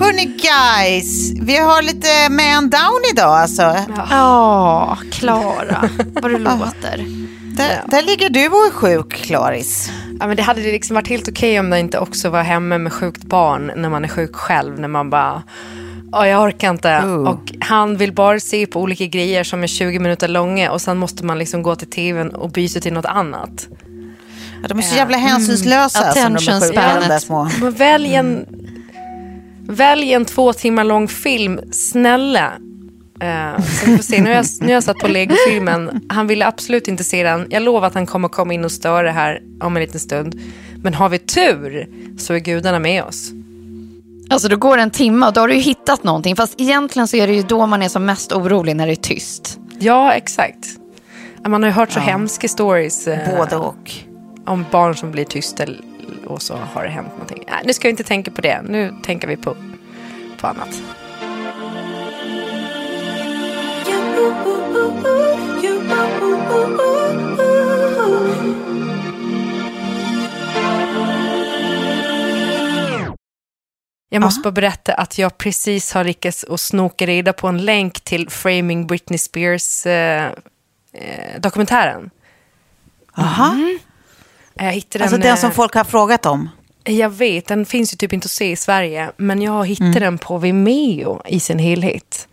Hörni guys, vi har lite man down idag alltså. Ja, Klara, vad du låter. Där, där ligger du och är sjuk, Klaris. Ja, men det hade liksom varit helt okej om det inte också var hemma med sjukt barn när man är sjuk själv. När man bara, ja jag orkar inte. Oh. Och han vill bara se på olika grejer som är 20 minuter långa och sen måste man liksom gå till tvn och byta till något annat. Ja, de är så jävla hänsynslösa Mm. alltså, Attention spanet. små. Välj en, välj en två timmar lång film, snälla. Uh, så vi se. Nu har, jag, nu har jag satt på Lego-filmen. Han ville absolut inte se den. Jag lovar att han kommer komma in och störa här om en liten stund. Men har vi tur så är gudarna med oss. Alltså då går det en timme och då har du ju hittat någonting. Fast egentligen så är det ju då man är som mest orolig när det är tyst. Ja, exakt. Man har ju hört så hemska stories. eh, Både och. Om barn som blir tysta och så har det hänt någonting. Nej, nu ska vi inte tänka på det. Nu tänker vi på, på annat. Jag måste bara berätta att jag precis har lyckats att snoka reda på en länk till Framing Britney Spears eh, eh, dokumentären. Aha. Jag hittade Alltså den, den eh, som folk har frågat om. Jag vet, den finns ju typ inte att se i Sverige. Men jag hittade den på Vimeo i sin helhet.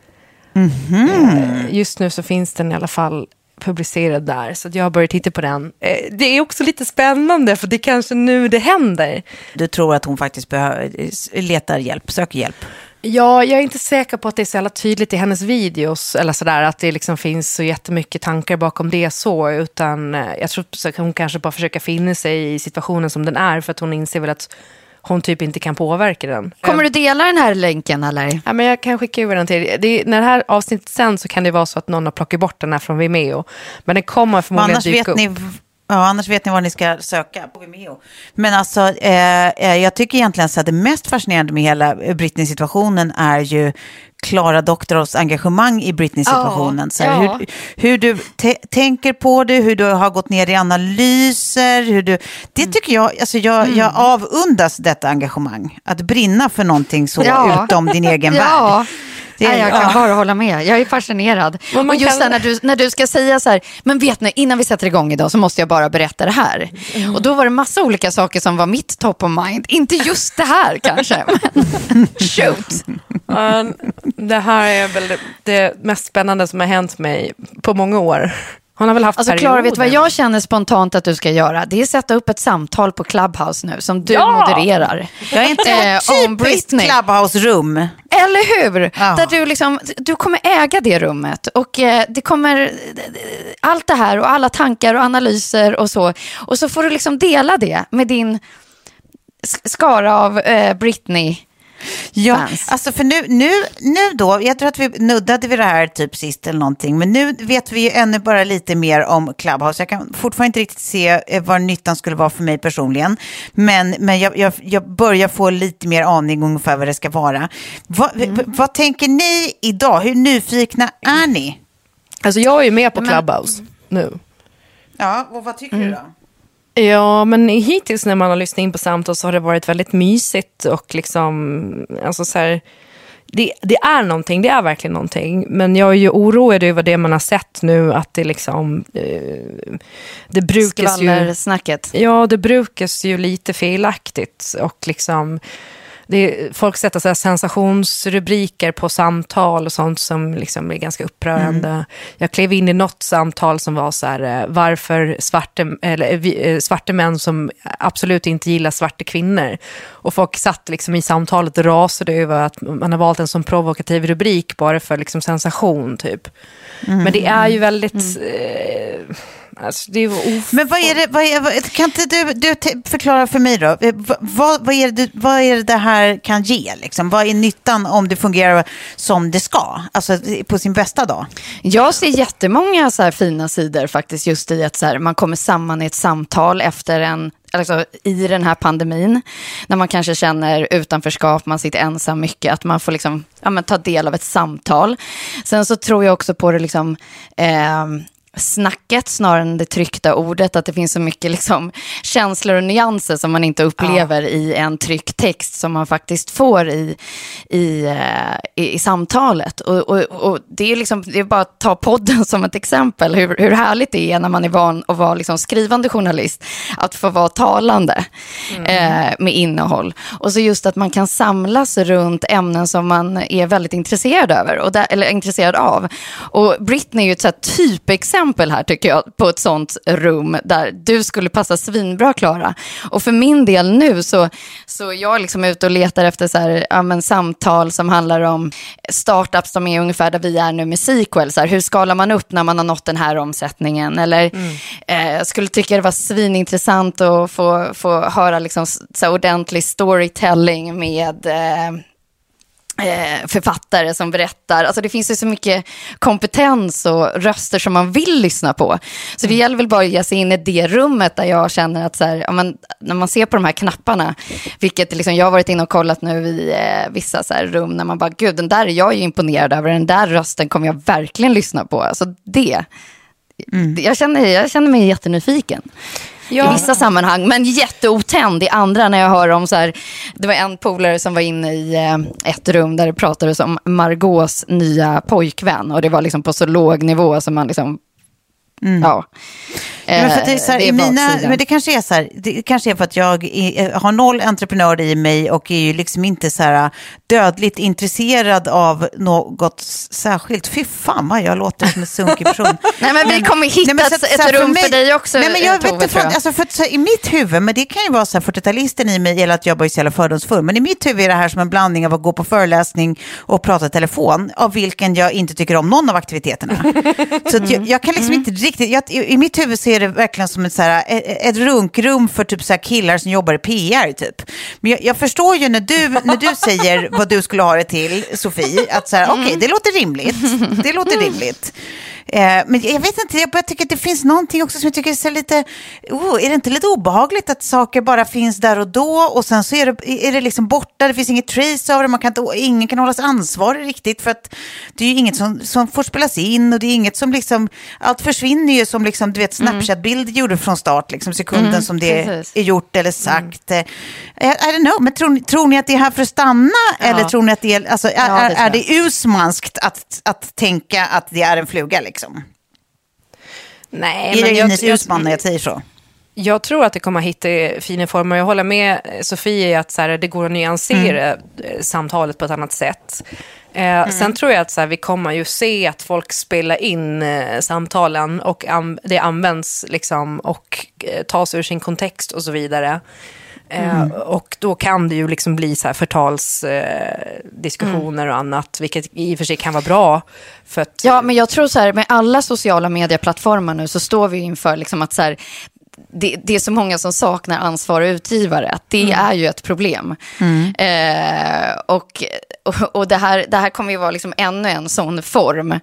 Eh, Just nu så finns den i alla fall publicerad där. Så jag har börjat titta på den. Eh, Det är också lite spännande för det är kanske nu det händer. Du tror att hon faktiskt letar hjälp, söker hjälp. Ja, jag är inte säker på att det är så jävla tydligt i hennes videos. Eller sådär, att det liksom finns så jättemycket tankar bakom det så. Utan eh, jag tror att hon kanske bara försöker finna sig i situationen som den är. För att hon inser väl att hon typ inte kan påverka den. Kommer du dela den här länken eller? Ja, men jag kan skicka över den till det är, När det här avsnittet sen så kan det vara så att någon har plockat bort den här från Vimeo. Men den kommer förmodligen Annars dyka vet, upp. ni, ja, annars vet ni vad ni ska söka på Vimeo. Men alltså, eh, eh, jag tycker egentligen så att det mest fascinerande med hela Britney-situationen är ju Klara Doktorovs engagemang i Britney-situationen. Här, ja. hur, hur du tänker på det, hur du har gått ner i analyser. Hur du, det tycker jag, alltså jag, jag avundas detta engagemang. Att brinna för någonting så Ja. utom din egen Ja. värld. Det- Nej, jag kan ja. bara hålla med. Jag är fascinerad. Och just kan- när du, när du ska säga så här, men vet ni, innan vi sätter igång idag så måste jag bara berätta det här. Och då var det massa olika saker som var mitt top of mind. Inte just det här kanske, men shoot. Ja, det här är väl det mest spännande som har hänt mig på många år. Hon har väl haft Alltså perioder. Klara, vet du vad jag känner spontant att du ska göra? Det är sätta upp ett samtal på Clubhouse nu som du Ja! modererar. Jag är inte Eh, om Britney. Clubhouse-rum. Eller hur? Ja. Där du, liksom, du kommer äga det rummet. Och eh, det kommer, allt det här och alla tankar och analyser och så. Och så får du liksom dela det med din sk- skara av eh, Britney Ja, fans. alltså för nu, nu, nu då, jag tror att vi nuddade vid det här typ sist eller någonting, men nu vet vi ju ännu bara lite mer om Clubhouse. Jag kan fortfarande inte riktigt se eh, vad nyttan skulle vara för mig personligen, men, men jag, jag, jag börjar få lite mer aning ungefär vad det ska vara. Vad, Mm. vad tänker ni idag? Hur nyfikna är ni? Alltså jag är ju med på Men- Clubhouse nu. Ja, och vad tycker du då? Ja, men hittills när man har lyssnat in på samtal så har det varit väldigt mysigt och liksom, alltså så här, det, det är någonting, det är verkligen någonting. Men jag är ju oroad över det man har sett nu, att det liksom, eh, det brukas ju... Skvallersnacket. Ja, det brukas ju lite felaktigt och liksom det, folk sätter så sensationsrubriker på samtal och sånt som liksom är ganska upprörande. Jag klev in i något samtal som var så här, eh, varför svarte, eller, eh, eh, svarte män som absolut inte gillar svarta kvinnor. Och folk satt liksom i samtalet och rasade över att man har valt en sån provokativ rubrik bara för liksom sensation typ. Men det är ju väldigt, eh, alltså det of- Men vad är det, vad är, vad, kan inte du, du förklara för mig då? Eh, Vad, vad, vad, är det, vad är det det här kan ge? Liksom? Vad är nyttan om det fungerar som det ska? Alltså på sin bästa dag? Jag ser jättemånga så här fina sidor faktiskt just i att så här, man kommer samman i ett samtal efter en Alltså, i den här pandemin, när man kanske känner utanförskap, man sitter ensam mycket, att man får liksom, ja, men, ta del av ett samtal. Sen så tror jag också på det liksom, eh, snacket snarare än det tryckta ordet, att det finns så mycket liksom, känslor och nyanser som man inte upplever i en tryckt text som man faktiskt får i, i, eh, i, i samtalet. Och, och, och det, är liksom, det är bara att ta podden som ett exempel, hur, hur härligt det är när man är van att vara liksom skrivande journalist, att få vara talande eh, med innehåll. Och så just att man kan samlas runt ämnen som man är väldigt intresserad över, och där, eller intresserad av. Och Britney är ju ett så här typexempel här tycker jag, på ett sånt rum där du skulle passa svinbra Klara. Och för min del nu så, så är jag liksom ute och letar efter så här, ja, men, samtal som handlar om startups som är ungefär där vi är nu med sequel. Så här, hur skalar man upp när man har nått den här omsättningen? Eller eh, jag skulle tycka det var svinintressant att få, få höra liksom, så ordentlig storytelling med eh, eh, författare som berättar. Alltså det finns ju så mycket kompetens och röster som man vill lyssna på. Så det gäller väl bara att ge sig in i det rummet där jag känner att så här, ja, men, när man ser på de här knapparna, vilket liksom, jag har varit inne och kollat nu i eh, vissa så här rum när man bara, gud, den där är jag ju imponerad över, den där rösten kommer jag verkligen lyssna på. Alltså det. Jag, känner, jag känner mig jättenyfiken. I vissa sammanhang, men jätteotänd i andra när jag hör om så här, det var en polare som var inne i eh, ett rum där det pratades om Margaux nya pojkvän och det var liksom på så låg nivå som man liksom, ja. Men, för att det, är så här, Eh, mina, men det kanske är så här, det kanske är för att jag är, har noll entreprenör i mig och är ju liksom inte så här dödligt intresserad av något särskilt. Fy fan vad jag låter som en sunkig person. Nej men vi kommer hitta Nej, men så ett, så här, rum mig- för dig också, Nej, men jag eh, vet Tove, inte, för, jag. alltså, för, så I mitt huvud, men det kan ju vara så här 40-talisten i mig, eller att jag bara är så jävla fördomsfull, men i mitt huvud är det här som en blandning av att gå på föreläsning och prata i telefon, av vilken jag inte tycker om någon av aktiviteterna. så jag, jag kan liksom inte riktigt, jag, i, i mitt huvud ser det verkligen som ett, så här, ett, runkrum för typ så här killar som jobbar i PR typ. Men jag, jag förstår ju när du, när du säger vad du skulle ha det till, Sofie, att så här, okej, det låter rimligt, det låter rimligt. Eh, men jag vet inte, jag bara tycker att det finns någonting också som jag tycker är lite, oh, är det inte lite obehagligt att saker bara finns där och då och sen så är det, är det liksom borta, det finns inget trace av det, man kan inte, ingen kan hållas ansvarig riktigt för att det är ju inget som, som får spelas in och det är inget som liksom, allt försvinner ju som liksom, du vet, Snapchat-bild gjorde från start, liksom sekunden som det precis. är gjort eller sagt. Eh, I, I don't know, men tror, tror ni att det är här för att stanna eller tror ni att det är, alltså, är, Ja, det är, jag. det usmanskt att, att tänka att det är en fluga liksom? Nej, Är det men jag, Ines jag, Usman när jag säger så? jag tror att det kommer att hitta fina former. Jag håller med Sofie i att så här, det går att nyansera eh, samtalet på ett annat sätt. Eh, Sen tror jag att så här, vi kommer ju se att folk spelar in eh, samtalen och an- det används liksom, och eh, tas ur sin kontext och så vidare. Eh, Och då kan det ju liksom bli så här förtalsdiskussioner eh, diskussioner och annat, vilket i och för sig kan vara bra. För att, Ja, men jag tror så här, med alla sociala medieplattformar nu så står vi inför liksom att så här, det, det är så många som saknar ansvarig utgivare. Att det är ju ett problem. Eh, och och, och det, här, det här kommer ju vara liksom ännu en sån form.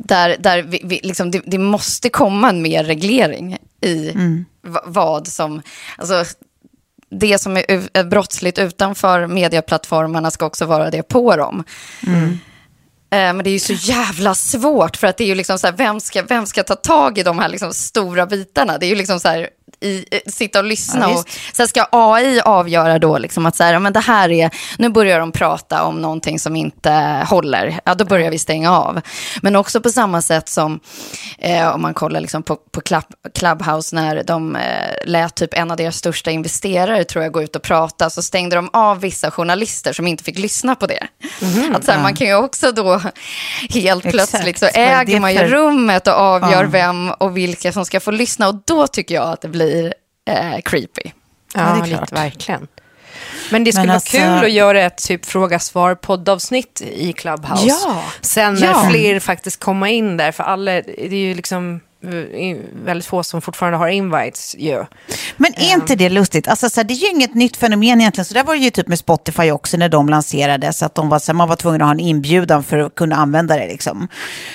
Där, där vi, vi, liksom, det, det måste komma en mer reglering i va- vad som... Alltså, det som är brottsligt utanför medieplattformarna ska också vara det på dem. Eh, Men det är ju så jävla svårt för att det är ju liksom så här, vem ska, vem ska ta tag i de här liksom stora bitarna? Det är ju liksom så här, i, eh, sitta och lyssna Ja, och sen ska AI avgöra då liksom att så här, ja, men det här är, nu börjar de prata om någonting som inte håller, ja då börjar vi stänga av. Men också på samma sätt som eh, om man kollar liksom på, på Club, Clubhouse när de eh, lät typ en av deras största investerare tror jag gå ut och prata så stängde de av vissa journalister som inte fick lyssna på det. Att så här, Man kan ju också då helt Exakt. plötsligt så äger man ju för- rummet och avgör Ja. vem och vilka som ska få lyssna och då tycker jag att det blir eh, creepy. Ja, det är lite, klart. verkligen. Men det skulle Men vara alltså- kul att göra ett typ fråga-svar-poddavsnitt i Clubhouse. Ja. Sen när Ja. fler faktiskt komma in där, för alla, det är ju liksom eh, väldigt få som fortfarande har invites ju. Men är inte det lustigt? Alltså, så här, det är ju inget nytt fenomen egentligen. Så där var det ju typ med Spotify också när de lanserades. Att de var, så här, man var tvungen att ha en inbjudan för att kunna använda det. Liksom.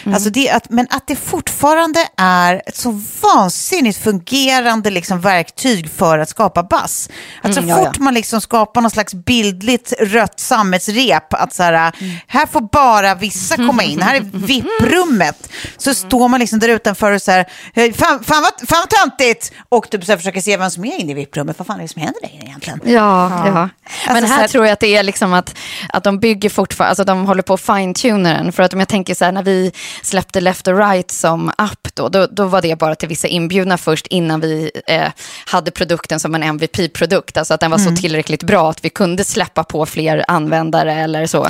Alltså, det att, men att det fortfarande är ett så vansinnigt fungerande liksom, verktyg för att skapa buzz. Att så Mm, fort ja. man liksom skapar någon slags bildligt rött sammetsrep. Att så här, här får bara vissa komma in. Här är VIP-rummet. Så står man liksom där utanför och så här, fan, fan, vad, fan vad töntigt. Och typ så här, försöker se vem som är inne i VIP-rummet. Vad fan är det som händer där inne egentligen? Ja, ja. Men Alltså, här så här- tror jag att det är liksom att, att de bygger fortfarande, alltså de håller på att fine-tuna den. För att om jag tänker så här, när vi släppte Left och Right som app då, då, då var det bara till vissa inbjudna först innan vi eh, hade produkten som en MVP-produkt. Alltså att den var Mm. så tillräckligt bra att vi kunde släppa på fler användare eller så.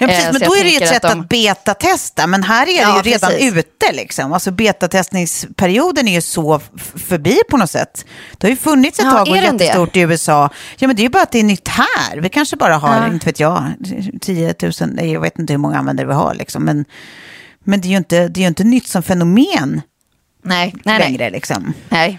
Ja, precis, Eh, men då är det ju ett sätt de- att betatesta. Men här är det Ja, ju redan precis. ute. Liksom. Alltså betatestningsperioden är ju så förbi på något sätt. Det har ju funnits ett Ja, tag och är den det? jättestort i USA. Ja, men det är ju bara att det är nytt här. Vi kanske bara har, Ja. inte vet jag, 10 000, nej, jag vet inte hur många användare vi har. Liksom. Men, men det är ju inte, det är ju inte nytt som fenomen Nej, nej, nej. längre. Liksom. nej.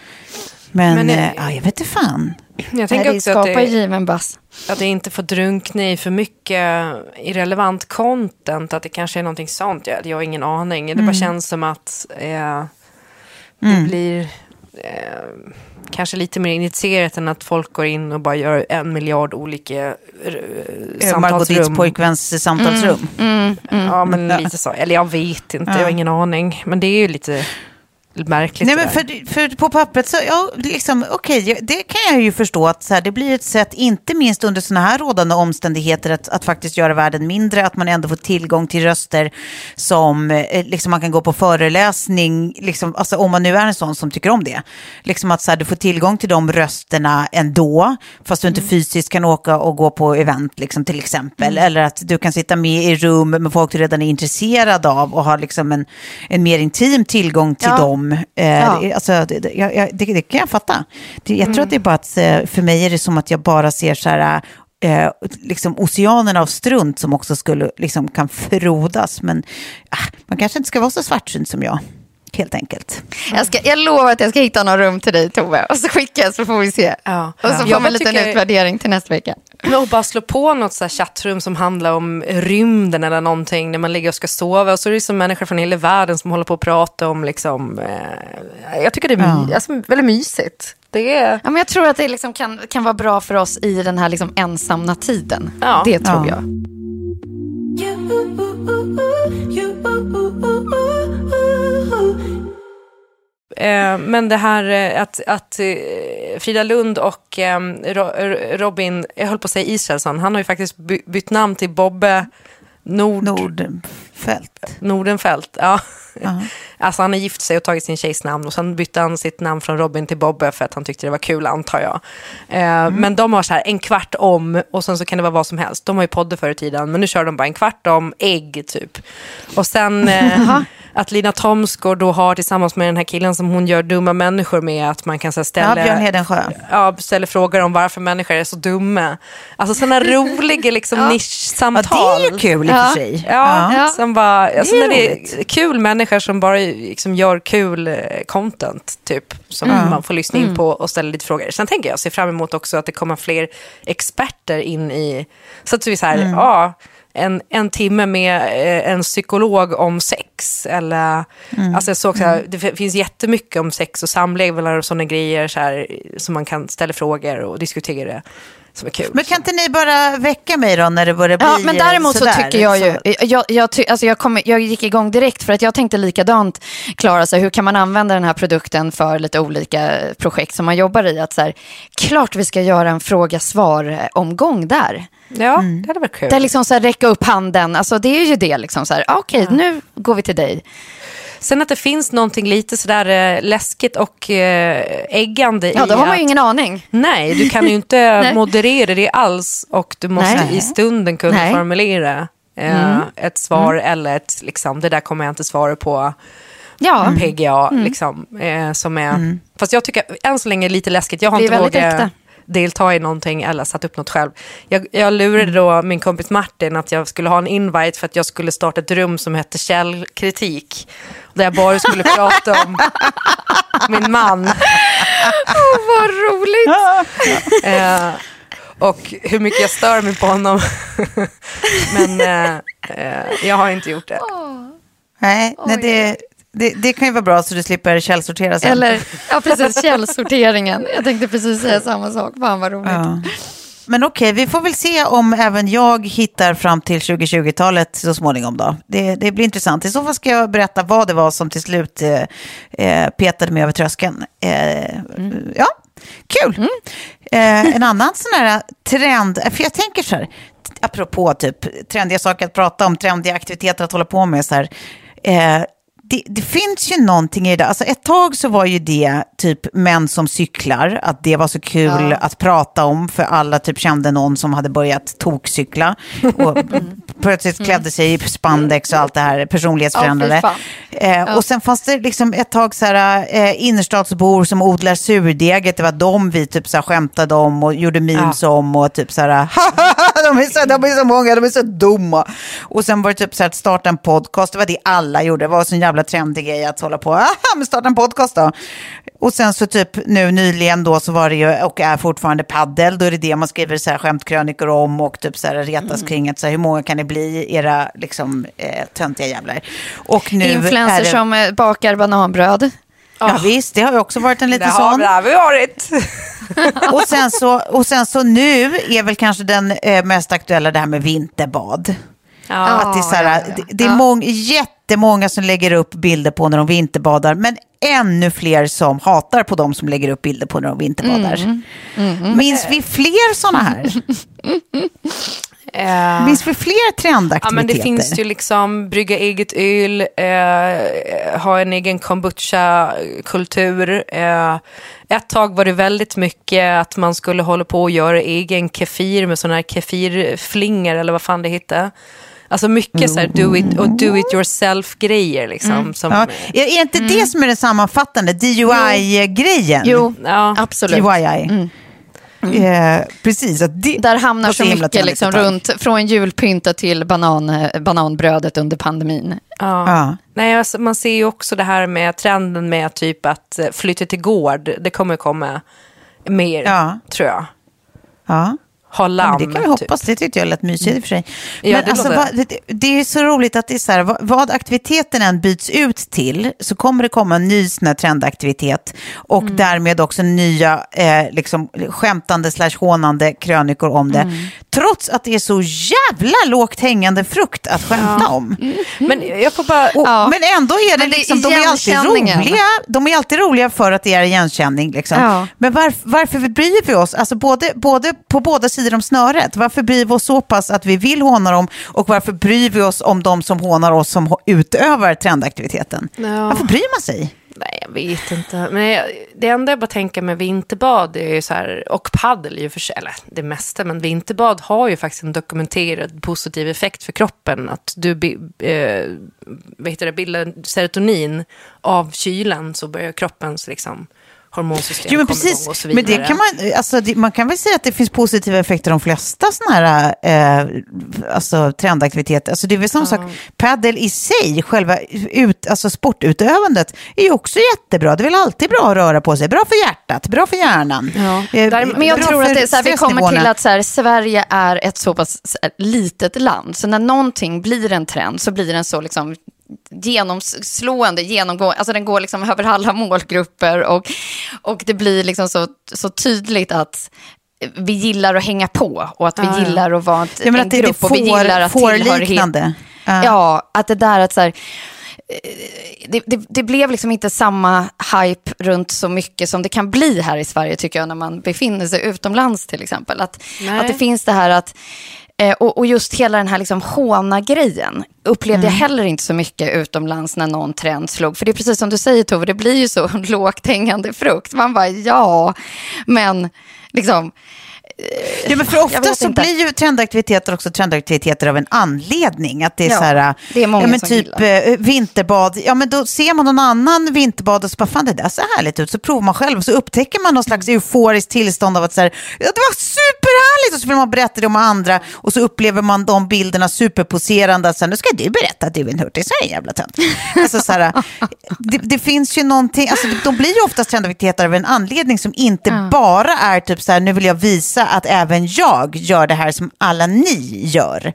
Men, Men, eh, eh, ja, jag vet inte fan. Jag nej tänker också att det, given bass. att det inte får drunkna i för mycket irrelevant content, att det kanske är någonting sånt. Jag, jag har ingen aning. Det bara känns som att eh, det blir eh, kanske lite mer initierat än att folk går in och bara gör en miljard olika eh, Margot Ditts samtalsrum. pojkväns samtalsrum. Ja, men lite så. Eller jag vet inte, jag har ingen aning. Men det är ju lite märkligt. Nej, men för, för på pappret så, ja, liksom, okej, jag- det kan jag ju förstå att så här, det blir ett sätt, inte minst under sådana här rådande omständigheter, att, att faktiskt göra världen mindre, att man ändå får tillgång till röster som, eh, liksom man kan gå på föreläsning, liksom, alltså om man nu är en sån som tycker om det. Liksom att så här, du får tillgång till de rösterna ändå, fast du inte fysiskt kan åka och gå på event, liksom, till exempel. Eller att du kan sitta med i rum med folk du redan är intresserad av och ha liksom en, en mer intim tillgång till Ja. dem. Eh, Ja. det, alltså, det, jag, det, det kan jag fatta. Det, jag tror att det är bara att, eh, för mig är det som att jag bara ser så här, eh, liksom oceanen av strunt som också skulle, liksom kan frodas. Men ah, man kanske inte ska vara så svartsynt som jag, helt enkelt. Jag, ska, jag lovar att jag ska hitta någon rum till dig Tove. Och så skickar jag så får vi se. Ja. Och så Ja. får vi en liten tycker- utvärdering till nästa vecka. Och bara slå på något så här chattrum som handlar om rymden eller någonting när man ligger och ska sova. Och så är det som människor från hela världen som håller på att prata om liksom... Eh, jag tycker det är my- Ja. alltså, väldigt mysigt. Det är... Ja, men jag tror att det liksom kan, kan vara bra för oss i den här liksom ensamma tiden. Ja. Det tror Ja. jag. Eh, men det här eh, att, att eh, Frida Lund och eh, Robin, jag höll på att säga Israelsson, han har ju faktiskt bytt namn till Bobbe Nord... Nordfält. Nordenfelt. Ja. Ja. Alltså han har gift sig och tagit sin tjejs namn och sen bytte han sitt namn från Robin till Bobbe för att han tyckte det var kul antar jag. Eh, Men de har så här en kvart om och sen så kan det vara vad som helst. De har ju podder förr i tiden men nu kör de bara en kvart om ägg typ. Och sen, eh, att Lina Thomsgård då har tillsammans med den här killen som hon gör dumma människor med, att man kan så här, ställa, Ja, Björn Hedensjö. ja, ställer frågor om varför människor är så dumma. Alltså sådana roliga liksom, Ja, nischsamtal. det är ju kul i och Ja. för sig. Ja, Ja. Som bara, alltså Det är när det är kul människor som bara liksom gör kul eh, content, typ, som man får lyssna in på och ställa lite frågor. Sen tänker jag se fram emot också att det kommer fler experter in i, så att vi så här, ja, en, en timme med eh, en psykolog om sex. Eller, alltså jag såg så här, det f- finns jättemycket om sex och samlevnad och sådana grejer så här, som man kan ställa frågor och diskutera. Som är kul. Men kan inte ni bara väcka mig då när det börjar bli Ja, men däremot så sådär? tycker jag ju, Så- jag, jag, ty, alltså jag, kom, jag gick igång direkt för att jag tänkte likadant, Klara, så här, hur kan man använda den här produkten för lite olika projekt som man jobbar i? Att så här, klart vi ska göra en fråga-svar-omgång där. Ja, det hade varit kul. Där liksom så här, räcka upp handen, alltså det är ju det liksom så här, ah, okej, nu går vi till dig. Sen att det finns någonting lite sådär eh, läskigt och eh, äggande Ja, då har man ju ingen aning. Nej, du kan ju inte moderera det alls och du måste Nej. i stunden kunna Nej. formulera eh, ett svar eller ett, liksom, det där kommer jag inte svara på. Ja, PGA, liksom, eh, som är... Fast jag tycker än så länge är lite läskigt. Jag har inte vågat. Delta i någonting eller satt upp något själv. Jag, jag lurade då min kompis Martin att jag skulle ha en invite för att jag skulle starta ett rum som hette källkritik. Där jag bara skulle prata om min man. vad roligt. Eh, och hur mycket jag stör mig på honom. Men eh, eh, jag har inte gjort det. Nej, nej det, det, det kan ju vara bra så du slipper källsortera sen. Eller, ja precis, källsorteringen. Jag tänkte precis säga samma sak, fan vad roligt. Ja. Men okej, vi får väl se om även jag hittar fram till 2020-talet så småningom då. Det, det blir intressant. I så fall ska jag berätta vad det var som till slut eh, eh, petade mig över tröskeln. Eh, Ja, kul. Eh, en annan sån här trend, för jag tänker så här, apropå typ trendiga saker att prata om, trendiga aktiviteter att hålla på med så här. Eh, det, det finns ju någonting i det. Alltså ett tag så var ju det typ män som cyklar, att det var så kul att prata om för alla typ kände någon som hade börjat tokcykla och plötsligt klädde sig i spandex och allt det här personlighetsförändrade. Ja, eh, Och sen fanns det liksom ett tag så här, eh, innerstadsbor som odlar surdeget, det var de vi typ så här skämtade om och gjorde memes om och typ så här, de, är så, de är så många, de är så dumma. Och sen var det typ så här att starta en podcast, det var det alla gjorde, det var så en jävla trendig grej att hålla på, men starta en podcast då. Och sen så typ nu nyligen då så var det ju, och är fortfarande paddel, då är det det man skriver så här skämtkrönikor om och typ så här retas kring att så här, hur många kan det bli, era liksom eh, töntiga jävlar. Och nu är Influencers det, som eh, bakar bananbröd. Ja visst, det har ju också varit en liten sån. det har vi varit. Och sen, så, och sen så nu är väl kanske den eh, mest aktuella det här med vinterbad. Att det är, så här, ja, ja, ja. Det, det är mång, jättemånga som lägger upp bilder på när de vinterbadar, men ännu fler som hatar på de som lägger upp bilder på när de vinterbadar. Mm. Minns vi fler sådana här? Eh, Minns vi fler trendaktiviteter? Ja, men det finns ju liksom brygga eget öl, eh, ha en egen kombucha-kultur. Eh, ett tag var det väldigt mycket att man skulle hålla på och göra egen kefir med sådana här kefirflingor eller vad fan det hette. Alltså mycket så här do it, och do it yourself-grejer liksom. Som, Ja, är, är inte det som är det sammanfattande, DUI-grejen? Jo, ja. absolut. DUI. Eh, precis, att det Där hamnar så mycket liksom runt, från julpynta till banan, eh, bananbrödet under pandemin. Ja. Ja. Nej, alltså, man ser ju också det här med trenden med typ att eh, flytta till gård. Det kommer komma mer, Ja. tror jag. Ja. Ha Ja, lamm. men det kan vi typ. hoppas, det tyckte jag lät mysigt i och för sig. Ja, Men det alltså, låter- vad, det, det är så roligt att det är så här, vad, vad aktiviteten än byts ut till så kommer det komma en ny sån här trendaktivitet och Mm. därmed också nya eh, liksom, skämtande slash hånande krönikor om det. Mm. Trots att det är så jävla lågt hängande frukt att skämta om. Men jag får bara... Och, Ja. Men ändå är det Men det liksom, de är alltid roliga. De är alltid roliga för att det är igenkänning. Liksom. Ja. Men varf, varför bryr vi oss, alltså både, både på båda sidor om snöret, varför bryr vi oss så pass att vi vill håna dem och varför bryr vi oss om de som hånar oss som utövar trendaktiviteten? Ja. Varför bryr man sig? Nej, Jag vet inte. Men jag, det enda jag bara tänker med vinterbad är ju så här, och paddel ju för sig, eller det mesta, men vinterbad har ju faktiskt en dokumenterad positiv effekt för kroppen. Att du eh, vet det, bildar serotonin av kylan så börjar kroppens liksom, hormonsystem jo, men precis. och så vidare. Men det kan man, alltså, det, man kan väl säga att det finns positiva effekter de flesta sådana här eh, alltså, trendaktiviteter. Alltså, det är väl samma mm. sak, padel i sig, själva ut, alltså, sportutövandet är ju också jättebra. Det är väl alltid bra att röra på sig, bra för hjärtat, bra för hjärnan. Ja. Eh, Där, men jag tror att det, så här, vi kommer till att så här, Sverige är ett så pass här, litet land, så när någonting blir en trend så blir den så liksom genomslående, genomgående, alltså den går liksom över alla målgrupper och, och det blir liksom så, så tydligt att vi gillar att hänga på och att vi ah, gillar att vara ett, en att det, grupp det får, och vi gillar att tillhörighet. Uh. Ja, att det där att så här, eh, det, det, det, blev liksom inte samma hype runt så mycket som det kan bli här i Sverige tycker jag när man befinner sig utomlands till exempel. Att, att det finns det här att Eh, och, och, just hela den här liksom håna-grejen upplevde mm. jag heller inte så mycket utomlands när någon trend slog. För det är precis som du säger Tove, det blir ju så lågt hängande frukt. Man bara ja, men liksom Ja, men för ofta så inte. blir ju trendaktiviteter också trendaktiviteter av en anledning. Att det är ja, så här, det är många ja, men som typ gillar. Eh, vinterbad, ja men då ser man någon annan vinterbad och så bara, fan det där ser härligt ut. Så provar man själv och så upptäcker man någon slags euforiskt tillstånd av att så här, ja, det var och så vill man berätta det om andra och så upplever man de bilderna superposerande. Här, nu ska du berätta att du är en hurtig, så är en jävla tönt. Alltså, så här, det, det, finns ju någonting, alltså, de blir ju oftast trendaktiviteter av en anledning som inte ja. bara är typ så här, nu vill jag visa att även jag gör det här som alla ni gör.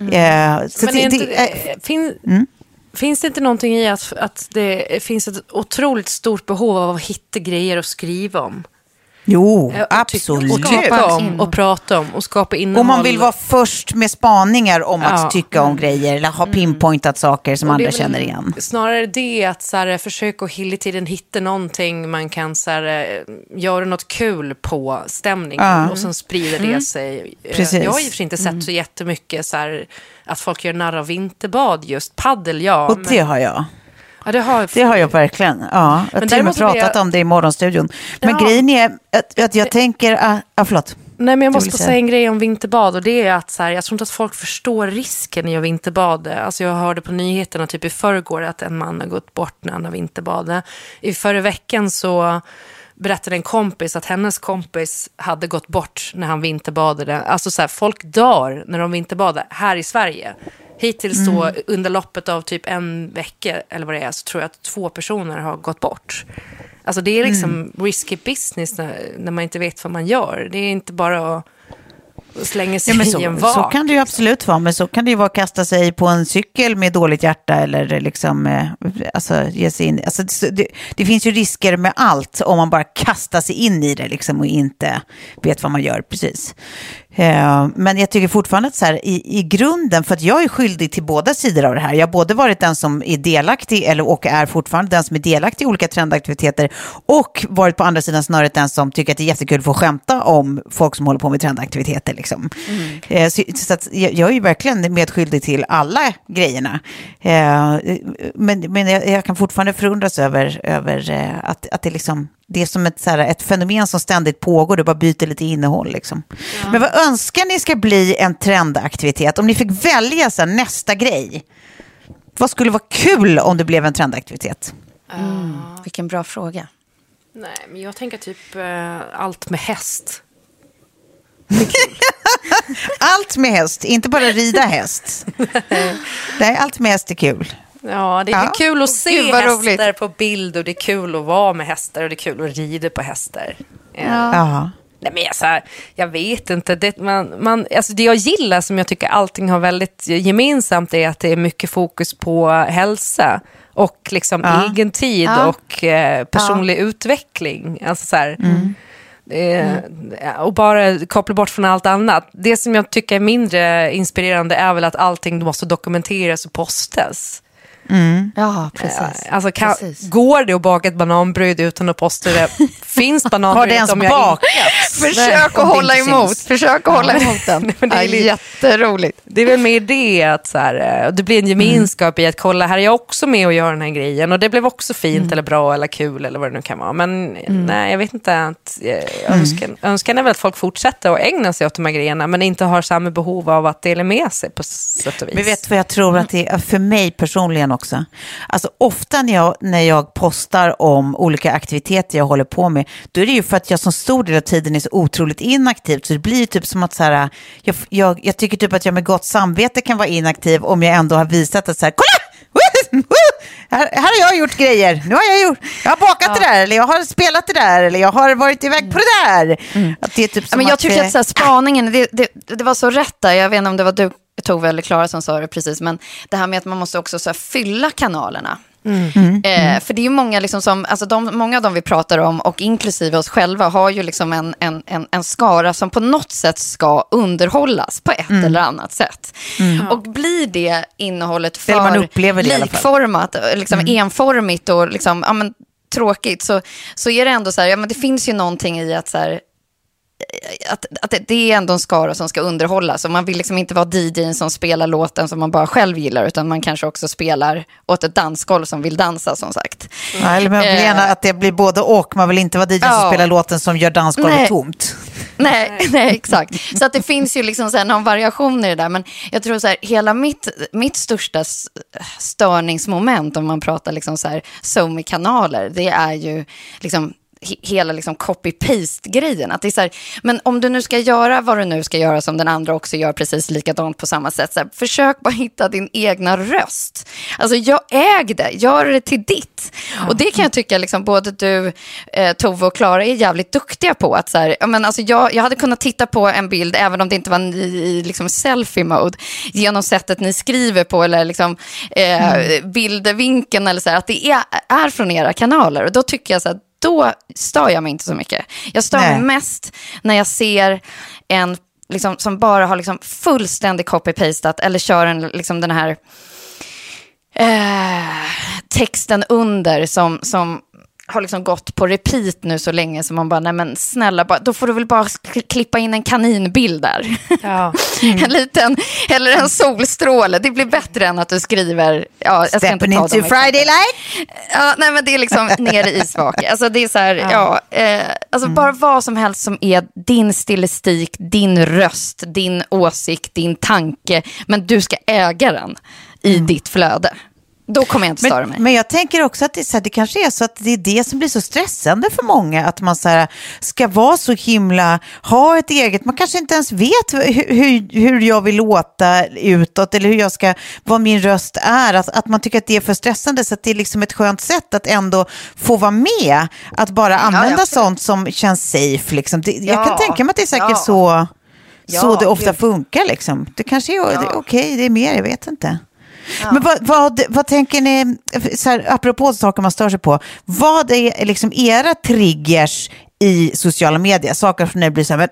Mm. Eh, Men det, inte, det, äh, fin, mm. Finns det inte någonting i att, att det finns ett otroligt stort behov av att hitta grejer att skriva om? Jo, och absolut. Och tycka om och prata om och skapa innehåll. Och man vill vara först med spaningar om att ja. tycka om grejer eller ha mm. pinpointat saker som andra känner igen. Snarare det att så här, försöka att hela tiden hitta någonting man kan så här, eh, göra något kul på stämningen ja. och sen sprider det mm. sig. Eh, Precis. Jag har i och för sig inte sett mm. så jättemycket så här, att folk gör narr av vinterbad just. Paddel, ja. Och det har jag. Ja, det har, det har jag verkligen. Ja, jag har till och med pratat jag... om det i morgonstudion. Men ja. grejen är att, att jag tänker... Uh, ja, förlåt. Nej, men jag måste säga en grej om vinterbad och det är att så här, jag tror inte att folk förstår risken i att vinterbada. Alltså jag hörde på nyheterna typ i förrgår att en man har gått bort när han har vinterbadat. I förra veckan så berättade en kompis att hennes kompis hade gått bort när han vinterbadade. Alltså så här, folk dör när de vinterbadar här i Sverige. Hittills då mm. under loppet av typ en vecka eller vad det är så tror jag att två personer har gått bort. Alltså det är liksom mm. risky business när, när, man inte vet vad man gör. Det är inte bara att slänga sig ja, så, i en vak. Så kan det ju absolut vara, men så kan det ju vara att kasta sig på en cykel med dåligt hjärta eller liksom, eh, alltså ge sig in. Alltså, det, det, finns ju risker med allt om man bara kastar sig in i det liksom och inte vet vad man gör precis. Eh, men jag tycker fortfarande att så här, i, i grunden, för att jag är skyldig till båda sidor av det här. Jag har både varit den som är delaktig, eller, och är fortfarande den som är delaktig i olika trendaktiviteter, och varit på andra sidan snöret den som tycker att det är jättekul att få skämta om folk som håller på med trendaktiviteter. Liksom. Mm. Eh, så, så jag, jag, är ju verkligen medskyldig till alla grejerna. Eh, men men jag, jag kan fortfarande förundras över, över att, att det liksom det är som ett, så här, ett fenomen som ständigt pågår, det bara byter lite innehåll. Liksom. Ja. Men vad önskar ni ska bli en trendaktivitet? Om ni fick välja så här, nästa grej, vad skulle vara kul om det blev en trendaktivitet? Mm. Vilken bra fråga. Nej, men jag tänker typ uh, allt med häst. allt med häst, inte bara rida häst. Nej, allt med häst är kul. Ja, det är ja. kul att se Gud, hästar roligt. på bild och det är kul att vara med hästar och det är kul att rida på hästar. Ja. ja. Nej, men alltså, jag vet inte. Det, man, man, alltså det jag gillar, som jag tycker allting har väldigt gemensamt, är att det är mycket fokus på hälsa och liksom ja. egen tid ja. och eh, personlig utveckling. Alltså så här, mm. Eh, och bara koppla bort från allt annat. Det som jag tycker är mindre inspirerande är väl att allting måste dokumenteras och postas. Mm. Ja, precis. Alltså, kan, precis. Går det att baka ett bananbröd utan att posta det? Finns bananbrödet om jag bakats? Försök att hålla emot. Försök att hålla emot den. det är jätteroligt. Det är väl mer det att så här, eh, det blir en gemenskap i att kolla, här är jag också med och gör den här grejen. Och det blev också fint eller bra eller kul eller vad det nu kan vara. Men nej, jag vet inte. Att, eh, önskan, önskan är väl att folk fortsätter att ägna sig åt de här grejerna, men inte har samma behov av att dela med sig på sätt och vis. Men vet du vad jag tror att det är för mig personligen också? Alltså ofta när jag, när jag postar om olika aktiviteter jag håller på med, då är det ju för att jag som stor del av tiden är så otroligt inaktiv. Så det blir typ som att så här, jag, jag, jag tycker typ att jag med gott samvete kan vara inaktiv om jag ändå har visat att så här, kolla! Här, här har jag gjort grejer. Nu har jag gjort, jag har bakat det där, eller jag har spelat det där, eller jag har varit iväg på det där. Att det är typ Ja, som men jag att, tycker att så här, spaningen, det, det, det var så rätt där. Jag vet inte om det var du, Tove eller Klara som sa det precis, men det här med att man måste också så här, fylla kanalerna. Eh, för det är ju många, liksom som, alltså de, många av dem vi pratar om, och inklusive oss själva, har ju liksom en, en, en, en skara som på något sätt ska underhållas på ett eller annat sätt. Och blir det innehållet för likformat, liksom enformigt och liksom, ja, men, tråkigt, så, så är det ändå så här, ja, men det finns ju någonting i att så här, att, att det- är ändå en skara som ska underhållas. Och man vill liksom inte vara DJn som spelar låten som man bara själv gillar, utan man kanske också spelar åt ett dansgolv som vill dansa, som sagt. Ja, eller man vill Eh. gärna att det blir både och. Man vill inte vara DJ som Ja. spelar låten som gör dansgolvet Nej. tomt. Nej, nej, exakt. Så att det finns ju liksom så någon variation i det där. Men jag tror så här, hela mitt, mitt största störningsmoment, om man pratar liksom så här SoMe-kanaler, det är ju liksom hela liksom copy-paste-grejen. Att det är så här, men om du nu ska göra vad du nu ska göra som den andra också gör precis likadant på samma sätt, så här, försök bara hitta din egna röst. Alltså jag äg det, gör det till ditt. Och det kan jag tycka liksom både du, eh, Tove och Klara är jävligt duktiga på. Att så här, men alltså jag, jag hade kunnat titta på en bild, även om det inte var i, i liksom selfie-mode, genom sättet ni skriver på eller liksom, eh, bildvinkeln eller så här, att det är, är från era kanaler. Och då tycker jag så här, då stör jag mig inte så mycket. Jag stör mig mest när jag ser en liksom, som bara har liksom fullständigt copy-pastat eller kör en, liksom den här eh, texten under som, som har liksom gått på repeat nu så länge som man bara, nej men snälla, bara, då får du väl bara kl- klippa in en kaninbild där. Ja. en liten, eller en solstråle. Det blir bättre än att du skriver, ja, jag ska inte ta into Friday light. Ja, nej men det är liksom nere i isvak. Alltså det är så här, ja, eh, alltså bara vad som helst som är din stilistik, din röst, din åsikt, din tanke, men du ska äga den i ditt flöde. Då kommer jag inte störa mig. Men, jag tänker också att det, så här, det kanske är så att det är det som blir så stressande för många. Att man så här, ska vara så himla, ha ett eget, man kanske inte ens vet hur, hur, hur jag vill låta utåt eller hur jag ska, vad min röst är. Att, att man tycker att det är för stressande så att det är liksom ett skönt sätt att ändå få vara med. Att bara använda absolut. sånt som känns safe. Liksom. Det, jag Ja, kan tänka mig att det är säkert ja. så, så Ja, det ofta funkar. Liksom. Det kanske är det är okej, det är mer, jag vet inte. Men vad, vad, vad tänker ni, så här, apropå saker man stör sig på, vad är liksom era triggers i sociala medier? Saker som ni blir så här, men!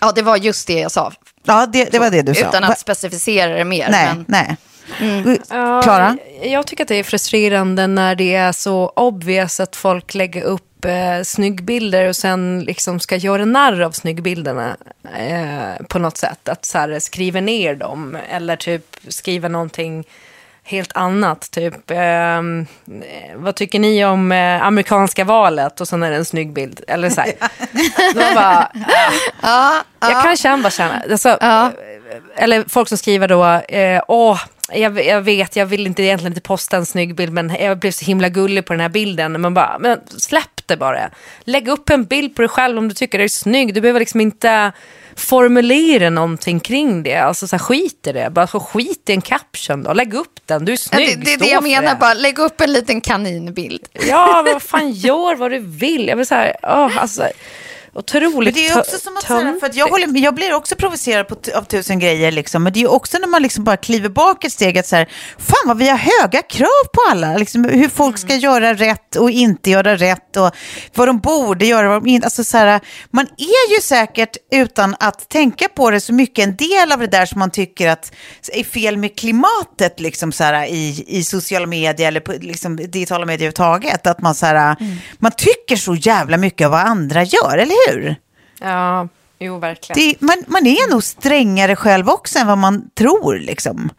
Ja, det var just det jag sa. ja det, det var det du sa. Utan Va- att specificera det mer. nej, men, nej. Ja, Klara? Jag tycker att det är frustrerande när det är så obvious att folk lägger upp eh, snyggbilder och sen liksom ska göra narr av snyggbilderna eh, på något sätt. Att så här, skriva ner dem eller typ skriva någonting helt annat. Typ, ehm, eh, vad tycker ni om eh, amerikanska valet? Och så är det en snygg bild. Eller så här. Bara, ja, jag kan känna, känna, alltså, eller folk som skriver då, eh, åh, jag, jag vet, jag vill inte egentligen inte posta en snygg bild, men jag blev så himla gullig på den här bilden. Man bara, men släpp det bara. Lägg upp en bild på dig själv om du tycker det är snygg. Du behöver liksom inte formulera någonting kring det. Alltså så här, skit i det. Bara så skit i en caption då. Lägg upp den, du är Ja, snygg. det, det är det jag menar, bara lägg upp en liten kaninbild. Ja, vad fan, gör vad du vill. Jag vill så här, åh, alltså, otroligt Men det är också som att, här, för att jag, håller, jag blir också provocerad på, av tusen grejer, liksom, men det är också när man liksom bara kliver bak ett steg att så här, fan vad vi har höga krav på alla, liksom, hur folk ska göra rätt och inte göra rätt och vad de borde göra, vad de inte, alltså så här, man är ju säkert utan att tänka på det så mycket en del av det där som man tycker att är fel med klimatet liksom så här, i, i sociala medier eller på liksom, digitala medier överhuvudtaget, att man så här, man tycker så jävla mycket av vad andra gör, eller hur? Ja, jo verkligen. Det, man, man är nog strängare själv också än vad man tror. Liksom.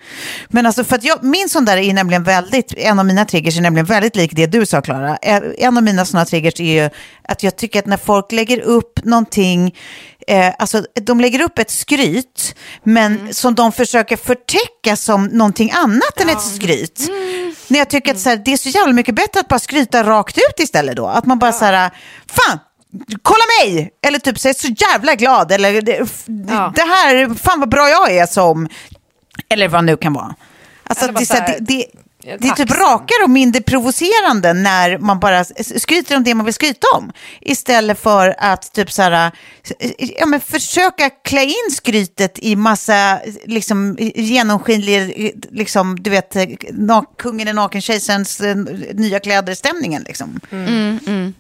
Men alltså, för att jag, min sån där är nämligen väldigt, en av mina triggers är nämligen väldigt lik det du sa Klara. En av mina sådana triggers är ju att jag tycker att när folk lägger upp någonting, eh, alltså de lägger upp ett skryt, men Mm. som de försöker förtäcka som någonting annat än ett skryt. Mm. När jag tycker att så här, det är så jävla mycket bättre att bara skryta rakt ut istället då. Att man bara så här, fan, kolla mig! Eller typ säga så jävla glad. Eller Ja. det här, fan vad bra jag är som, eller vad det nu kan vara. Alltså, det, är så här, så det, det, det är typ rakare och mindre provocerande när man bara skryter om det man vill skryta om. Istället för att typ så här, ja, men försöka klä in skrytet i massa liksom, genomskinlig, liksom, du vet, eh, kungen är naken, kejsarens eh, nya kläder-stämningen. Liksom. Mm,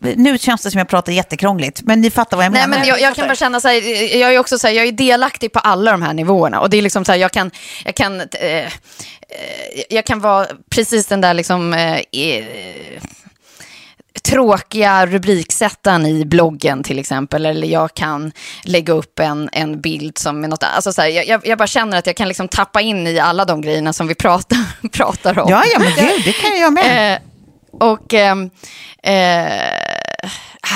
Nu känns det som jag pratar jättekrångligt, men ni fattar vad jag Nej, menar. men jag, jag kan bara känna så här, jag är också så här, jag är delaktig på alla de här nivåerna. Och det är liksom så här, jag kan, jag kan, eh, eh, jag kan vara precis den där liksom, eh, eh, tråkiga rubriksättaren i bloggen till exempel. Eller jag kan lägga upp en, en bild som är något, alltså så här, jag, jag- jag bara känner att jag kan liksom tappa in i alla de grejerna som vi pratar, pratar om. Ja, ja, men gud, det kan jag med. Eh, och ehm, eh,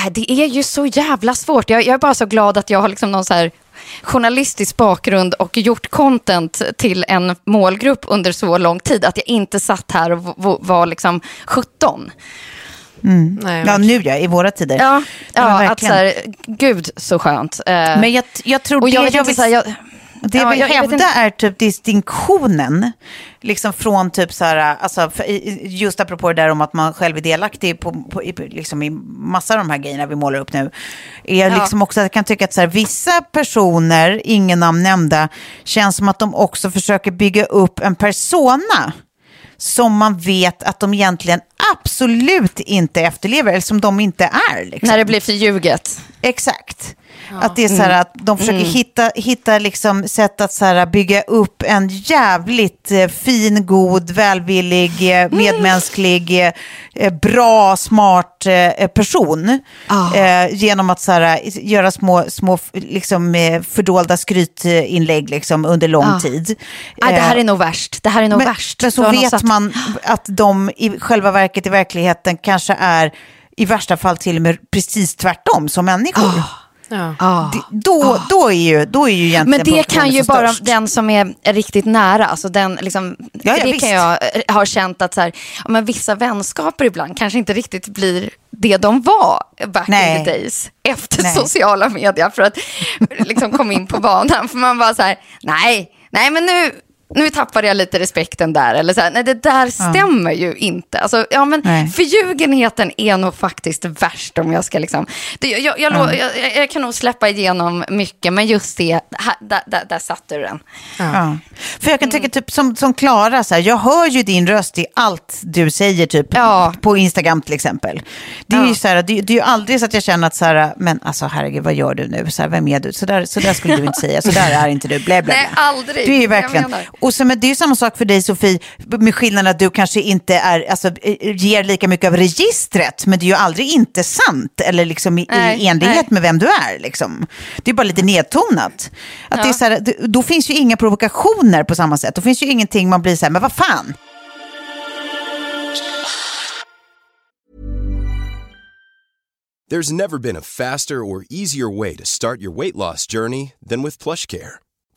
äh, det är ju så jävla svårt. Jag, jag är bara så glad att jag har liksom någon så här journalistisk bakgrund och gjort content till en målgrupp under så lång tid att jag inte satt här och var liksom 17. Nej, Ja, nu ja, i våra tider. Ja, men ja att så här, gud så skönt. Eh, Men jag, jag tror och det jag jag vill, så här, jag, det ja, jag vill jag- jag vet hävda inte- är typ distinktionen. Liksom från typ så här, alltså, just apropå det där om att man själv är delaktig på, på, i, liksom i massa av de här grejerna vi målar upp nu. Är Ja. liksom också att jag kan tycka att så här, vissa personer, ingen namn nämnda, känns som att de också försöker bygga upp en persona som man vet att de egentligen absolut inte efterlever, eller som de inte är. Liksom. när det blir för ljuget. Exakt. Att det är så här Mm. att de försöker hitta, hitta liksom sätt att så här bygga upp en jävligt eh, fin, god, välvillig, Mm. eh, medmänsklig, eh, bra, smart eh, person. Ah. Eh, genom att så här, göra små, små f- liksom, eh, fördolda skrytinlägg liksom, under lång Ah. tid. Nej, det här är nog värst. Det här är nog men, värst. men Du så har nog vet satt- man att de i själva verket i verkligheten kanske är i värsta fall till och med precis tvärtom som människor. Ja. Ah. Det- Då, då, är ju, då är ju egentligen Men det kan ju bara störst. den som är riktigt nära, alltså den liksom, Ja, ja, det visst. kan jag eh, ha känt att så här, men vissa vänskaper ibland kanske inte riktigt blir det de var back Nej. in the days efter Nej. sociala medier för att liksom komma in på banan. För man bara så här, nej, nej men nu, nu tappade jag lite respekten där. Eller så här, nej det där stämmer ju inte. Alltså, ja, men Nej. förljugenheten är nog faktiskt värst om jag ska liksom... Det, jag, jag, jag, lo- jag, jag, kan nog släppa igenom mycket, men just det, här, där, där, där satte du den. Ja. För jag kan Mm. tycka typ som, som Klara, så här, jag hör ju din röst i allt du säger typ Ja. på Instagram till exempel. Det är Ja. ju så här, det, det är ju aldrig så att jag känner att så här, men alltså herregud vad gör du nu? Så här, vem är du? Så där, så där skulle du inte säga, så där är inte du, blä, blä, blä. Nej, aldrig. Det är ju verkligen. Och så, men det är ju samma sak för dig Sofie, med skillnaden att du kanske inte är, alltså, eh, ger lika mycket av registret, men det är ju aldrig inte sant eller liksom i, Nej, i enlighet nej. med vem du är. Liksom. Det är bara lite nedtonat. Att det är så här, då finns ju inga provokationer på samma sätt. Då finns ju ingenting man blir så här, men vad fan. There's never been a faster or easier way to start your weight loss journey than with PlushCare.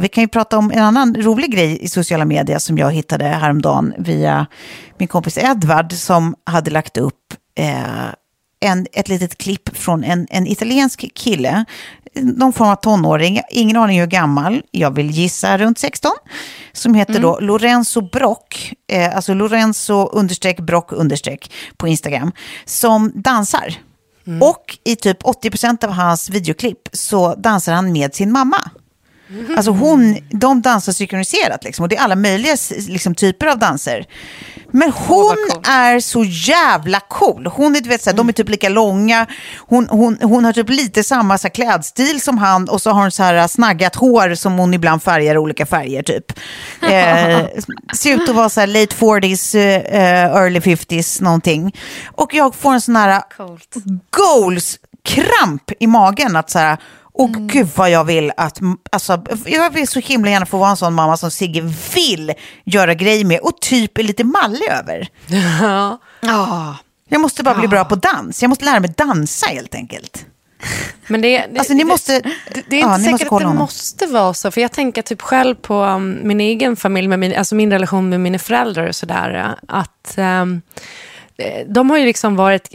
Vi kan ju prata om en annan rolig grej i sociala medier som jag hittade häromdagen via min kompis Edvard som hade lagt upp eh, en, ett litet klipp från en, en italiensk kille, någon form av tonåring, ingen aning hur gammal, jag vill gissa runt 16, som heter då Lorenzo Brock, eh, alltså Lorenzo understreck Brock understreck på Instagram, som dansar. Och i typ 80% av hans videoklipp så dansar han med sin mamma. Alltså hon, de dansar synkroniserat liksom, och det är alla möjliga liksom, typer av danser. Men hon är så jävla cool. Hon är, du vet, såhär, De är typ lika långa, hon, hon, hon har typ lite samma såhär, klädstil som han och så har hon så här snaggat hår som hon ibland färgar olika färger typ. Eh, ser ut att vara så late 40s, eh, early 50s någonting. Och jag får en sån här goals-kramp i magen att så och gud vad jag vill att, alltså, jag vill så himla gärna få vara en sån mamma som Sigge vill göra grejer med och typ är lite mallig över. Ja. Ja. Jag måste bara bli bra på dans, jag måste lära mig dansa helt enkelt. Men det, det, Alltså ni måste, det, det är ja, inte måste säkert att det honom. måste vara så. För jag tänker typ själv på um, min egen familj, med min, alltså min relation med mina föräldrar och sådär. Att um, de har ju liksom varit,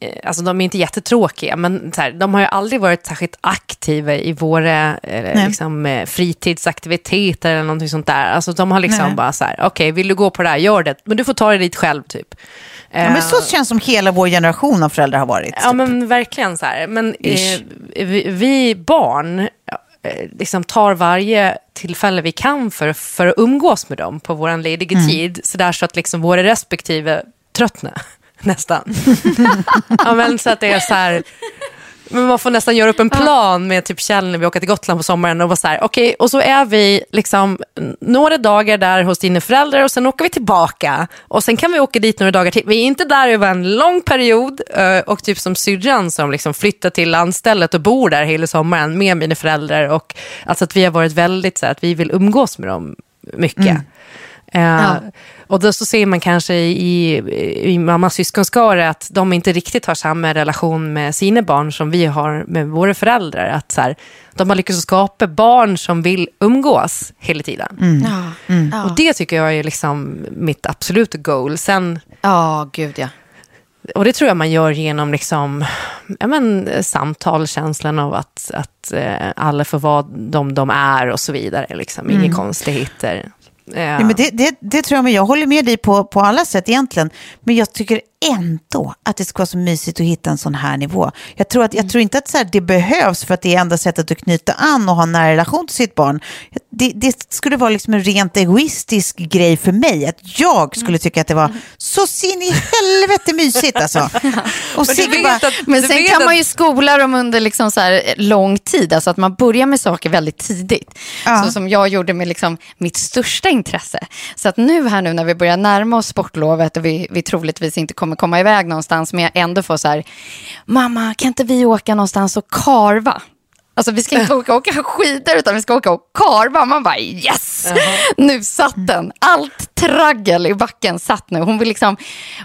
eh, alltså de är inte jättetråkiga, men här, de har ju aldrig varit särskilt aktiva i våra eh, liksom, eh, fritidsaktiviteter eller någonting sånt där. Alltså de har liksom Nej. bara så här, okej, vill du gå på det här, gör det, men du får ta dig dit själv typ. Ja, men Eh, så känns som hela vår generation av föräldrar har varit. Ja, typ. men verkligen så här. Men eh, vi, vi barn eh, liksom tar varje tillfälle vi kan för, för att umgås med dem på vår lediga Mm. tid. Så där så att liksom våra respektive tröttnar nästan. ja, men så att det är så här... Men man får nästan göra upp en plan med typ Kjell när vi åker till Gotland på sommaren och vara så här, okej, och så är vi liksom några dagar där hos dina föräldrar och sen åker vi tillbaka och sen kan vi åka dit några dagar till. Vi är inte där över en lång period eh, och typ som syrran som liksom flyttar till landstället och bor där hela sommaren med mina föräldrar och alltså att vi har varit väldigt så här, att vi vill umgås med dem mycket. Eh, Och då så ser man kanske i, i mammas syskonskara att de inte riktigt har samma relation med sina barn som vi har med våra föräldrar. Att så här, de har lyckats skapa barn som vill umgås hela tiden. Ja. Och det tycker jag är liksom mitt absoluta goal. Sen, Ja, gud ja. och det tror jag man gör genom liksom, ja men, samtal, känslan av att, att eh, alla får vara de de är och så vidare. Liksom. Inga konstigheter. Ja, men det, det, det tror jag, men jag håller med dig på, på alla sätt egentligen. Men jag tycker ändå att det ska vara så mysigt att hitta en sån här nivå. Jag tror, att, jag tror inte att så här, det behövs för att det är enda sättet att knyta an och ha en nära relation till sitt barn. Det, det skulle vara liksom en rent egoistisk grej för mig. Att jag skulle tycka att det var så sin i helvete mysigt alltså. Och vet bara, att- Men sen kan att- man ju skola dem under liksom så här lång tid, alltså att man börjar med saker väldigt tidigt. Ja. Så som jag gjorde med liksom mitt största intresse. Så att nu här nu när vi börjar närma oss sportlovet och vi, vi troligtvis inte kommer komma iväg någonstans, men jag ändå får så här, mamma kan inte vi åka någonstans och karva? Alltså vi ska inte åka, åka skidor utan vi ska åka och karva. Man bara yes! Nu satt den. Allt traggel i backen satt nu. Hon, vill liksom,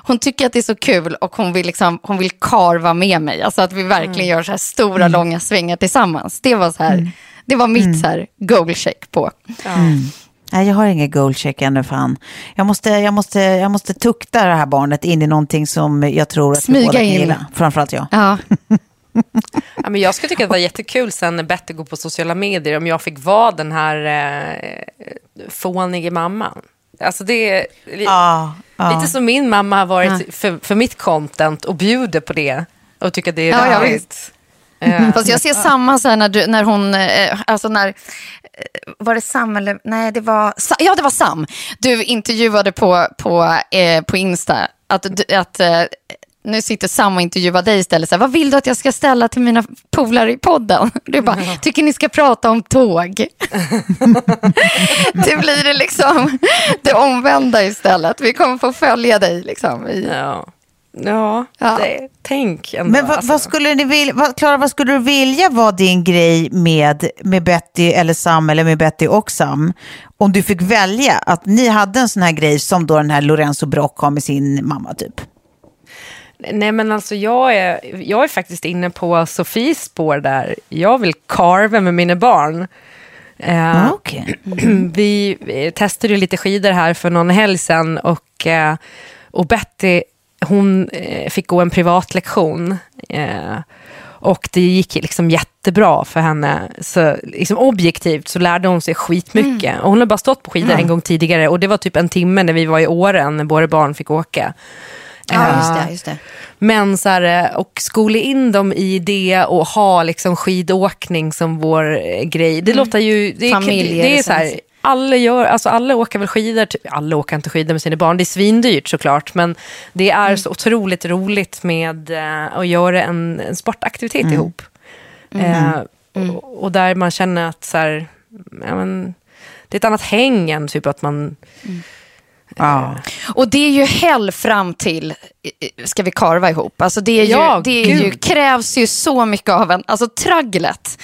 hon tycker att det är så kul och hon vill, liksom, hon vill karva med mig. Alltså att vi verkligen gör så här stora långa svängar tillsammans. Det var, så här, det var mitt så här goal check på. Nej, jag har ingen goalcheck ännu fan. Jag måste, jag, måste, jag måste tukta det här barnet in i någonting som jag tror att vi Smyga båda kan in. gilla. Framförallt jag. Ja. Ja, men jag skulle tycka att det var jättekul sen när Betty går på sociala medier om jag fick vara den här eh, fånige mamman. Alltså det är li- Ja, ja. lite som min mamma har varit för, för mitt content och bjuder på det och tycker att det är Ja, ja, roligt. Eh, Fast jag ser samma så här när, du, när hon, eh, alltså när, eh, var det Sam eller, nej det var, ja det var Sam. Du intervjuade på, på, eh, på Insta att, att nu sitter Sam och intervjuar dig istället. Så här, vad vill du att jag ska ställa till mina polare i podden? Du bara, tycker ni ska prata om tåg? det blir det liksom det omvända istället. Vi kommer få följa dig liksom. I, ja, ja, Ja. Det, tänk ändå. Men vad, alltså. vad skulle ni vilja, vad, vad skulle du vilja vara din grej med, med Betty eller Sam eller med Betty och Sam? Om du fick välja att ni hade en sån här grej som då den här Lorenzo Brock har med sin mamma typ. Nej men alltså jag är, jag är faktiskt inne på Sofies spår där. Jag vill carva med mina barn. Eh, Okej. vi, vi testade lite skidor här för någon helg sedan och, eh, och Betty hon eh, fick gå en privatlektion. Eh, och det gick liksom jättebra för henne. Så liksom objektivt så lärde hon sig skitmycket. Och hon har bara stått på skidor en gång tidigare och det var typ en timme när vi var i Åren när våra barn fick åka. Ja, just det. Just det. Men så här, eh, och skola in dem i det och ha liksom skidåkning som vår eh, grej. Det låter ju... Det, Familjer, det är så här, alla, gör, alltså alla åker väl skidor, typ, alla åker inte skidor med sina barn, det är svindyrt såklart, men det är så otroligt roligt med eh, att göra en, en sportaktivitet ihop. Eh, och, och där man känner att så här, ja, men, det är ett annat häng än typ att man... Ja. Och det är ju hell fram till, eh, ska vi karva ihop? Alltså det är ju, Ja, det är ju, krävs ju så mycket av en, alltså tragglet,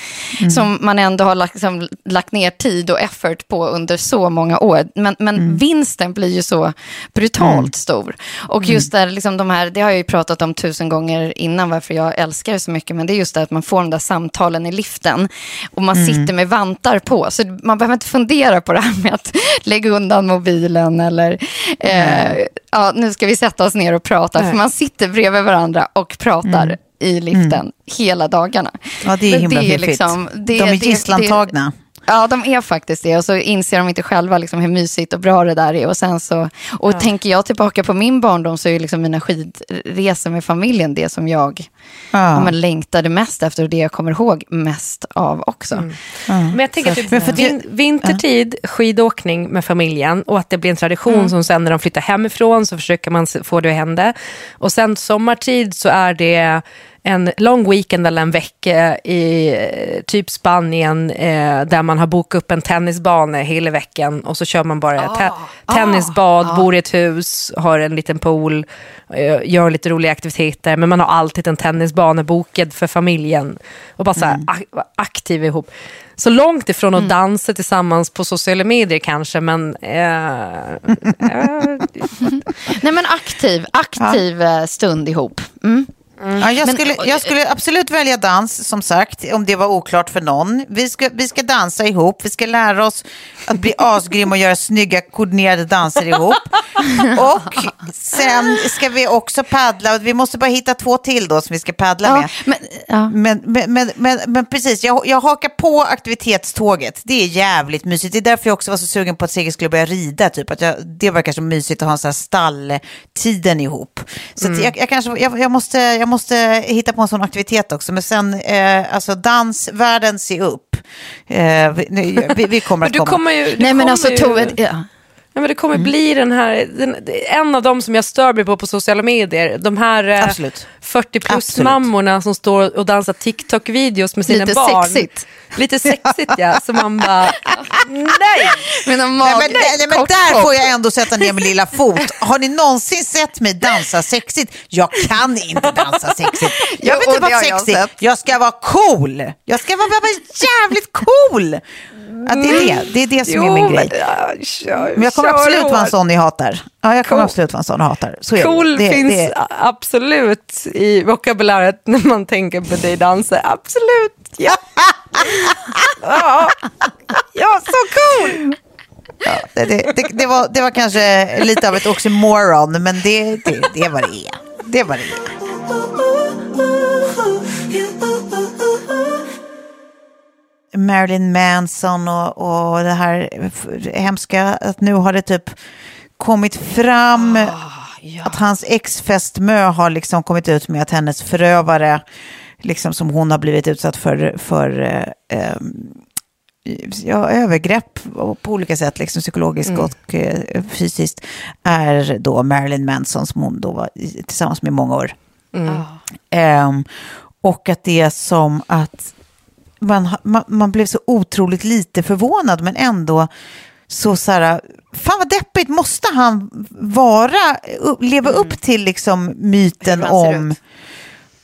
som man ändå har lagt, liksom, lagt ner tid och effort på under så många år. Men, men vinsten blir ju så brutalt stor. Och just där, liksom de här, det har jag ju pratat om tusen gånger innan, varför jag älskar det så mycket, men det är just det att man får de där samtalen i liften och man sitter med vantar på. Så man behöver inte fundera på det här med att lägga undan mobilen eller eh, ja, nu ska vi sätta oss ner och prata. För man sitter bredvid varandra och pratar i liften hela dagarna. ja, det är Men himla det är liksom- det- De är det- gisslantagna. Ja, de är faktiskt det. Och så inser de inte själva liksom hur mysigt och bra det där är. Och, sen så, och tänker jag tillbaka på min barndom så är liksom mina skidresor med familjen det som jag Ja. ja. men längtade mest efter och det jag kommer ihåg mest av också. Mm. Men jag tänker typ Men för att jag- vin, vintertid, skidåkning med familjen och att det blir en tradition som sen när de flyttar hemifrån så försöker man få det att hända. Och sen sommartid så är det en lång weekend eller en vecka i eh, typ Spanien eh, där man har bokat upp en tennisbana hela veckan och så kör man bara te- tennisbad, bor i ett hus, har en liten pool, eh, gör lite roliga aktiviteter men man har alltid en tennisbana bokad för familjen och bara så här vara aktiv ihop. Så långt ifrån att dansa tillsammans på sociala medier kanske men eh, eh, Nej men aktiv, aktiv eh, stund ihop. Mm. Ja, jag, skulle, jag skulle absolut välja dans, som sagt, om det var oklart för någon. Vi ska, vi ska dansa ihop, vi ska lära oss att bli asgrym och göra snygga koordinerade danser ihop. Och sen ska vi också paddla, vi måste bara hitta två till då som vi ska paddla Ja, med. men, ja. Men, men, men, men, men precis, jag, jag hakar på aktivitetståget. Det är jävligt mysigt. Det är därför jag också var så sugen på att Sigge skulle börja rida. Typ. Att jag, det verkar så mysigt att ha en sån här stalltiden ihop. Så att jag, jag, kanske, jag, jag, måste, jag måste hitta på en sån aktivitet också. Men sen, eh, alltså dans, världen se upp. Eh, vi, vi, kommer men att du komma. kommer ju... Du Nej men alltså ju, Tove, ja. Ja, men det kommer bli den här, den, en av dem som jag stör mig på på sociala medier. De här eh, Absolut. 40 plus Absolut. mammorna som står och dansar TikTok-videos med sina Lite barn. sexigt. Lite sexigt ja, så man bara, nej. Med en Nej, mag- men, nej, men kort där får jag ändå sätta ner min lilla fot. Har ni någonsin sett mig dansa sexigt? Jag kan inte dansa sexigt. Jag vet inte sexigt. sett. Jag ska vara cool. Jag ska vara, vara jävligt cool. Ja, det, är det. det är det som är min grej. Men, ja, kör, Men jag kommer absolut vara en sån ni hatar. Ja, jag kommer Cool. absolut vara en sån ni hatar. Så. Cool det, finns det, absolut i vokabuläret när man tänker på dig dansa. Absolut, ja. ja. Ja, så cool. ja, det, det, det, det, var, det var kanske lite av ett oxymoron, men det, det, det var det är. Det var det är. Marilyn Manson och, och det här hemska att nu har det typ kommit fram att hans ex-fästmö har liksom kommit ut med att hennes förövare, liksom som hon har blivit utsatt för, för eh, eh, ja, övergrepp på olika sätt, liksom psykologiskt och eh, fysiskt, är då Marilyn Manson som hon då var i- tillsammans med i många år. Ehm, och att det är som att man, man, man blev så otroligt lite förvånad, men ändå så så här, fan vad deppigt, måste han vara, leva upp till liksom myten om, ut.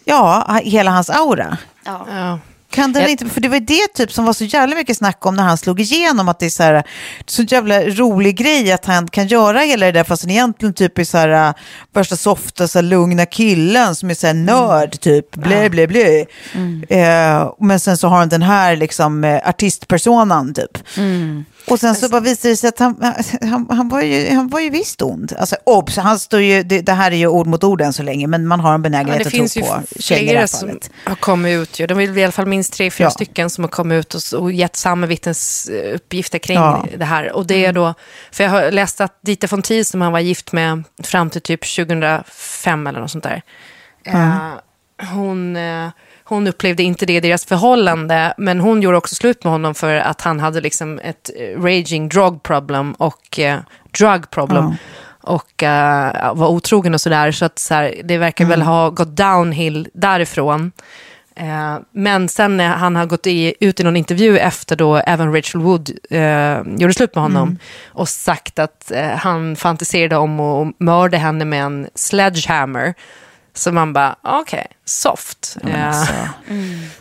ja, hela hans aura? Ja. Kan den inte, för det var det typ som var så jävla mycket snack om när han slog igenom, att det är så här, så jävla rolig grej att han kan göra hela det där, fast han egentligen typ är så här, äh, värsta softa, så här, lugna killen som är så här nörd, typ, blä, blä, blä. Eh, men sen så har han den här liksom eh, artistpersonan, typ. Och sen så bara visade det sig att han, han, han, var, ju, han var ju visst ond. Alltså, obs, han står ju, det, det här är ju ord mot ord än så länge, men man har en Ja, benägenhet det att finns tro ju på tjejer det flera här som fallet. har kommit ut. Ju. Det var i alla fall minst tre, fyra Ja. stycken som har kommit ut och, och gett samma vittnesuppgifter kring Ja. Mm. det här. Och det är då, för jag har läst att Dita von Teese som han var gift med fram till typ 2005 eller något sånt där. Eh, hon, eh, hon upplevde inte det i deras förhållande, men hon gjorde också slut med honom för att han hade liksom ett eh, raging drug problem och eh, drug problem. Och eh, var otrogen och sådär. Så att så här, det verkar väl ha gått downhill därifrån. Eh, men sen när han har gått i, ut i någon intervju efter då även Rachel Wood eh, gjorde slut med honom och sagt att eh, han fantiserade om att mörda henne med en sledgehammer. Så man bara, okej, soft. Eh,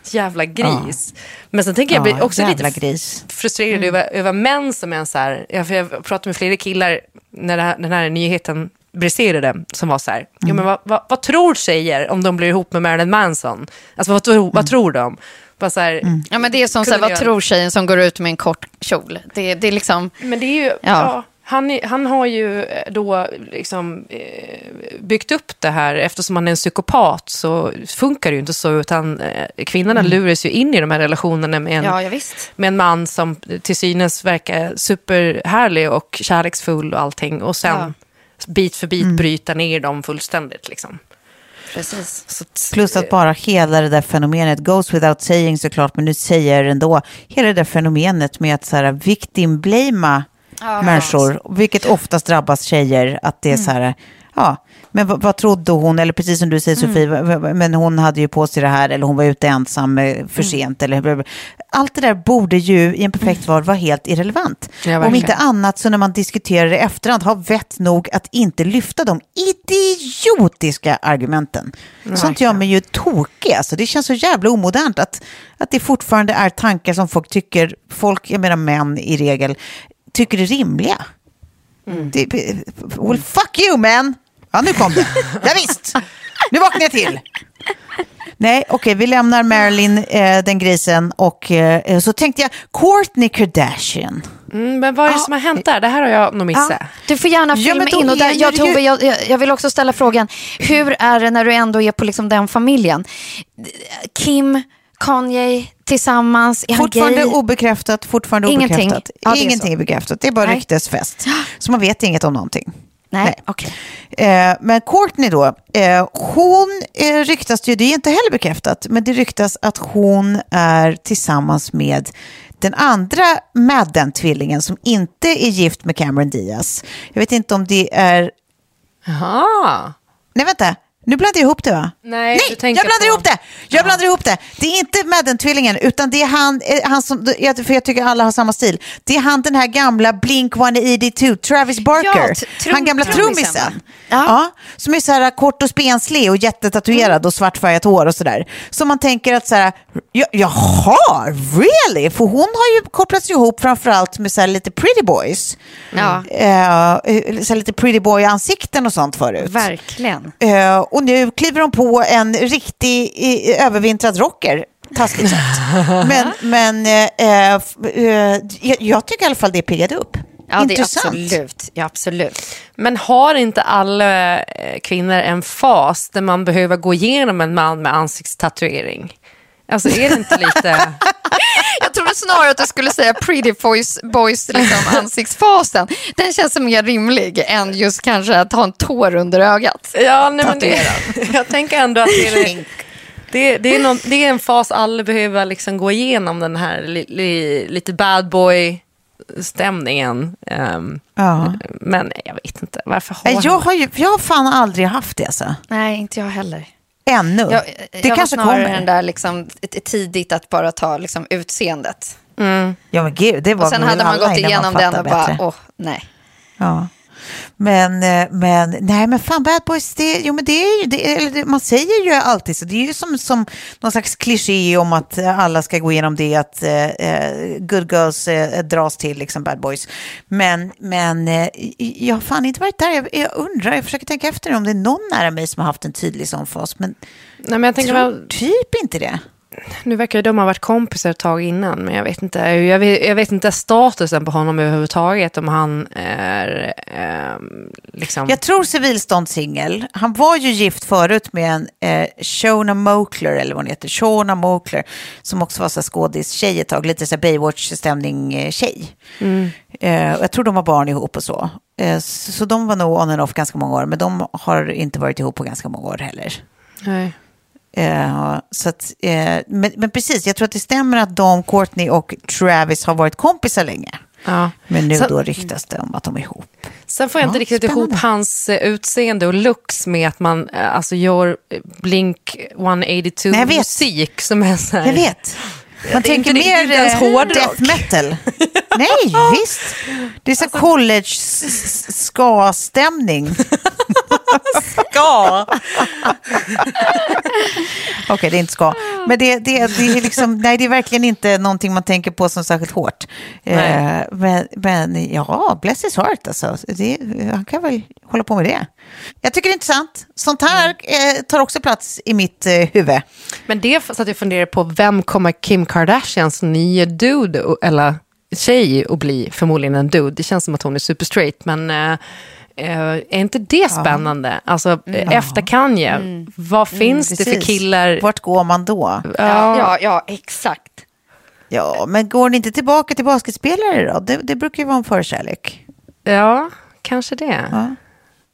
Jävla gris. Men sen tänker jag, jag blir också jävla lite gris. frustrerad över, över män som är så här, ja, för jag pratade med flera killar när det här, den här nyheten briserade, som var så här, jo, men vad, vad, vad tror tjejer om de blir ihop med Marilyn Manson? Alltså vad, tror- vad tror de? Bara så här, Ja, men det är som så här, vad tror tjejen som går ut med en kort kjol? Det, det är liksom... Men det är ju, ja. han, är, han har ju eh, då liksom eh, byggt upp det här, eftersom han är en psykopat så funkar det ju inte så, utan eh, kvinnorna luras ju in i de här relationerna med en, Ja, ja, visst. med en man som till synes verkar superhärlig och kärleksfull och allting. Och sen bit för bit bryta ner dem fullständigt. Liksom. Precis. Plus att bara hela det där fenomenet, goes without saying såklart, men nu säger jag det ändå, hela det där fenomenet med att så här, victim-blamea människor, vilket oftast drabbas tjejer, att det är så här, ja, men vad, vad trodde hon, eller precis som du säger Sofie, v- v- men hon hade ju på sig det här, eller hon var ute ensam eh, för sent, eller allt det där borde ju i en perfekt värld vara helt irrelevant. Ja, Om inte annat så när man diskuterar det i efterhand, ha vett nog att inte lyfta de idiotiska argumenten. Sånt gör mig ju tokig. Alltså, det känns så jävla omodernt att, att det fortfarande är tankar som folk tycker, folk, jag menar män i regel, tycker är rimliga. Det, well, fuck you man! Ja, nu kom det. Ja, visst. Nu vaknar jag till. Nej, okej, vi lämnar Marilyn, eh, den grisen, och eh, så tänkte jag Kourtney Kardashian. mm, men vad är det som har hänt där? Det här har jag nog missat. Du får gärna Ja, filma då in. Och där, är jag, det Tove, jag, jag, jag vill också ställa frågan, hur är det när du ändå är på liksom den familjen? Kim, Kanye tillsammans, är han Fortfarande gay? obekräftat, fortfarande Ingenting. obekräftat. Ja, det är Ingenting så. är bekräftat, det är bara Nej. ryktesfest. Så man vet inget om någonting. Nej, Nej. okej. Eh, men Courtney då, eh, hon eh, ryktas ju, det är inte heller bekräftat, men det ryktas att hon är tillsammans med den andra Madden-tvillingen som inte är gift med Cameron Diaz. Jag vet inte om det är... Jaha. Nej, vänta. Nu blandar jag ihop det va? Nej, Nej jag blandar på- ihop det! Jag blandar ihop det. Det är inte Madden-tvillingen, utan det är han, eh, han som, för jag tycker alla har samma stil. Det är han den här gamla Blink-182, Travis Barker. Ja, han gamla trummisen? Ja. Ja. som är så här kort och spenslig och jättetatuerad och svartfärgat hår och sådär. Så man tänker att så här, ja, jaha, really? För hon har ju kopplats ihop framförallt med så här lite pretty boys. Ja, eh, så lite pretty boy-ansikten och sånt förut. verkligen. Eh, och nu kliver de på en riktig eh, övervintrad rocker. Taskigt sagt. Men, men eh, eh, eh, jag, jag tycker i alla fall det piggade upp. Ja, det är Intressant. absolut. Ja, absolut. Men har inte alla eh, kvinnor en fas där man behöver gå igenom en man med ansiktstatuering? Alltså är det inte lite... Jag trodde snarare att du skulle säga pretty boys, boys liksom, ansiktsfasen. Den känns mer rimlig än just kanske att ha en tår under ögat. ja, nej, men det, jag tänker ändå att det är, det, det, är någon, det är en fas alla behöver liksom gå igenom, den här li, li, lite bad boy stämningen. Ehm, Ja. Men jag vet inte, varför har Jag har, ju, jag har fan aldrig haft det alltså. Nej, inte jag heller. Ännu. Jag, det jag kanske var snarare kommer. den där liksom, tidigt att bara ta liksom, utseendet. Ja men gud, det var Och sen hade man gått igenom den och bara, åh, nej. Ja. Men, eh, men, nej men fan Bad Boys, det, jo, men det är ju, det, man säger ju alltid så, det är ju som, som någon slags kliché om att eh, alla ska gå igenom det, att eh, eh, good girls eh, dras till liksom Bad Boys. Men, men eh, jag har fan inte varit där, jag, jag undrar, jag försöker tänka efter om det är någon nära mig som har haft en tydlig sån fas, men Nej, men jag tänker, tror väl- typ inte det. Nu verkar de ha varit kompisar ett tag innan, men jag vet inte, jag vet, jag vet inte statusen på honom överhuvudtaget, om han är ehm, liksom... Jag tror civilståndssingel. Han var ju gift förut med en eh, Shona Mokler, eller vad hon heter, Shona Mokler, som också var så skådis-tjej ett tag, lite så Baywatch-stämning-tjej. Eh, och jag tror de har barn ihop och så. Eh, så. Så de var nog on and off ganska många år, men de har inte varit ihop på ganska många år heller. Nej. Eh, så att, eh, men, men precis, jag tror att det stämmer att de, Courtney och Travis har varit kompisar länge. Ja. Men nu Sen- då ryktas det om att de är ihop. Sen får jag inte Ja, riktigt spännande. ihop hans eh, utseende och looks med att man eh, alltså, gör eh, Blink Nej, jag vet. 182-musik som är så här... Jag vet. Man tänker inte mer ens eh, hårdrock. death metal. Nej, visst. Det är så Alltså- college ska-stämning. Ska! Okej, det är inte ska. Men det, det, det, är liksom, nej, det är verkligen inte någonting man tänker på som särskilt hårt. Eh, men, men ja, bless his heart alltså. Det, han kan väl hålla på med det. Jag tycker det är intressant. Sånt här eh, tar också plats i mitt eh, huvud. Men det så att jag funderar på, vem kommer Kim Kardashians nya dude, eller tjej, att bli? Förmodligen en dude. Det känns som att hon är super straight, men eh, är inte det spännande? Alltså, eh, efter Kanye, vad finns det för killar? Vart går man då? Ja, ja, ja exakt. Ja, men går ni inte tillbaka till basketspelare då? Det, det brukar ju vara en förkärlek. Ja, kanske det. Ja.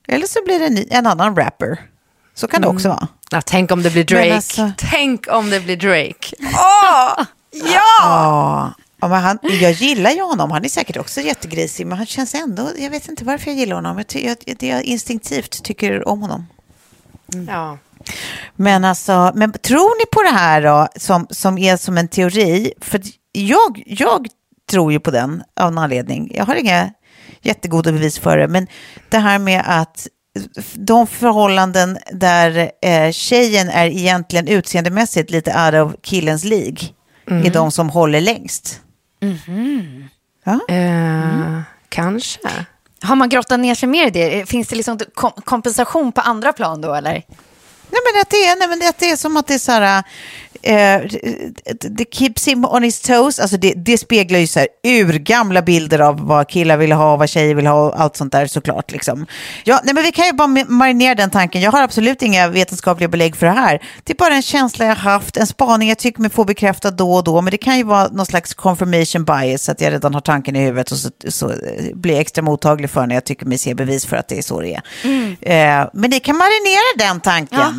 Eller så blir det en, ny, en annan rapper. Så kan det också vara. Ja, tänk om det blir Drake. alltså- Tänk om det blir Drake. Ja! Ja men han, jag gillar ju honom. Han är säkert också jättegrisig, men han känns ändå... Jag vet inte varför jag gillar honom. Jag, jag, jag instinktivt tycker om honom. Ja. Men, alltså, men tror ni på det här då, som, som är som en teori? För jag, jag tror ju på den av en anledning. Jag har inga jättegoda bevis för det, men det här med att de förhållanden där eh, tjejen är egentligen utseendemässigt lite out of killens League är de som håller längst. Ja? Eh, Kanske. Har man grottat ner sig mer i det? Finns det liksom kom kompensation på andra plan då eller? Nej men att det är, nej, men att det är som att det är så här, eh, det keeps him on his toes, alltså det, det speglar ju så här urgamla bilder av vad killar vill ha, vad tjejer vill ha och allt sånt där såklart. Liksom. Ja, nej, men vi kan ju bara ma- marinera den tanken, jag har absolut inga vetenskapliga belägg för det här. Det är bara en känsla jag haft, en spaning jag tycker mig få bekräftad då och då, men det kan ju vara någon slags confirmation bias, att jag redan har tanken i huvudet och så, så eh, blir jag extra mottaglig för när jag tycker mig se bevis för att det är så det är. Eh, men ni kan marinera den tanken. Ja.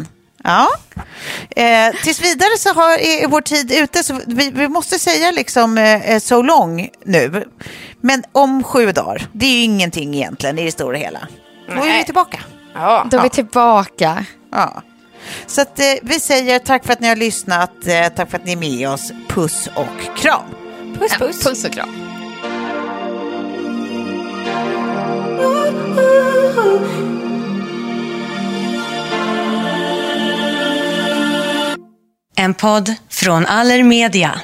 Eh, tills vidare så har, är vår tid ute, så vi, vi måste säga liksom eh, so long nu. Men om sju dagar, det är ju ingenting egentligen i det stora hela. Då är vi tillbaka. Ja. Då är vi tillbaka. Ja. Så att, eh, vi säger tack för att ni har lyssnat, eh, tack för att ni är med oss. Puss och kram. Puss, puss. Puss och kram. En podd från Allermedia.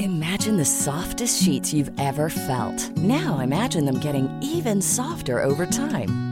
Imagine the softest sheets you've ever felt. Now imagine them getting even softer over time.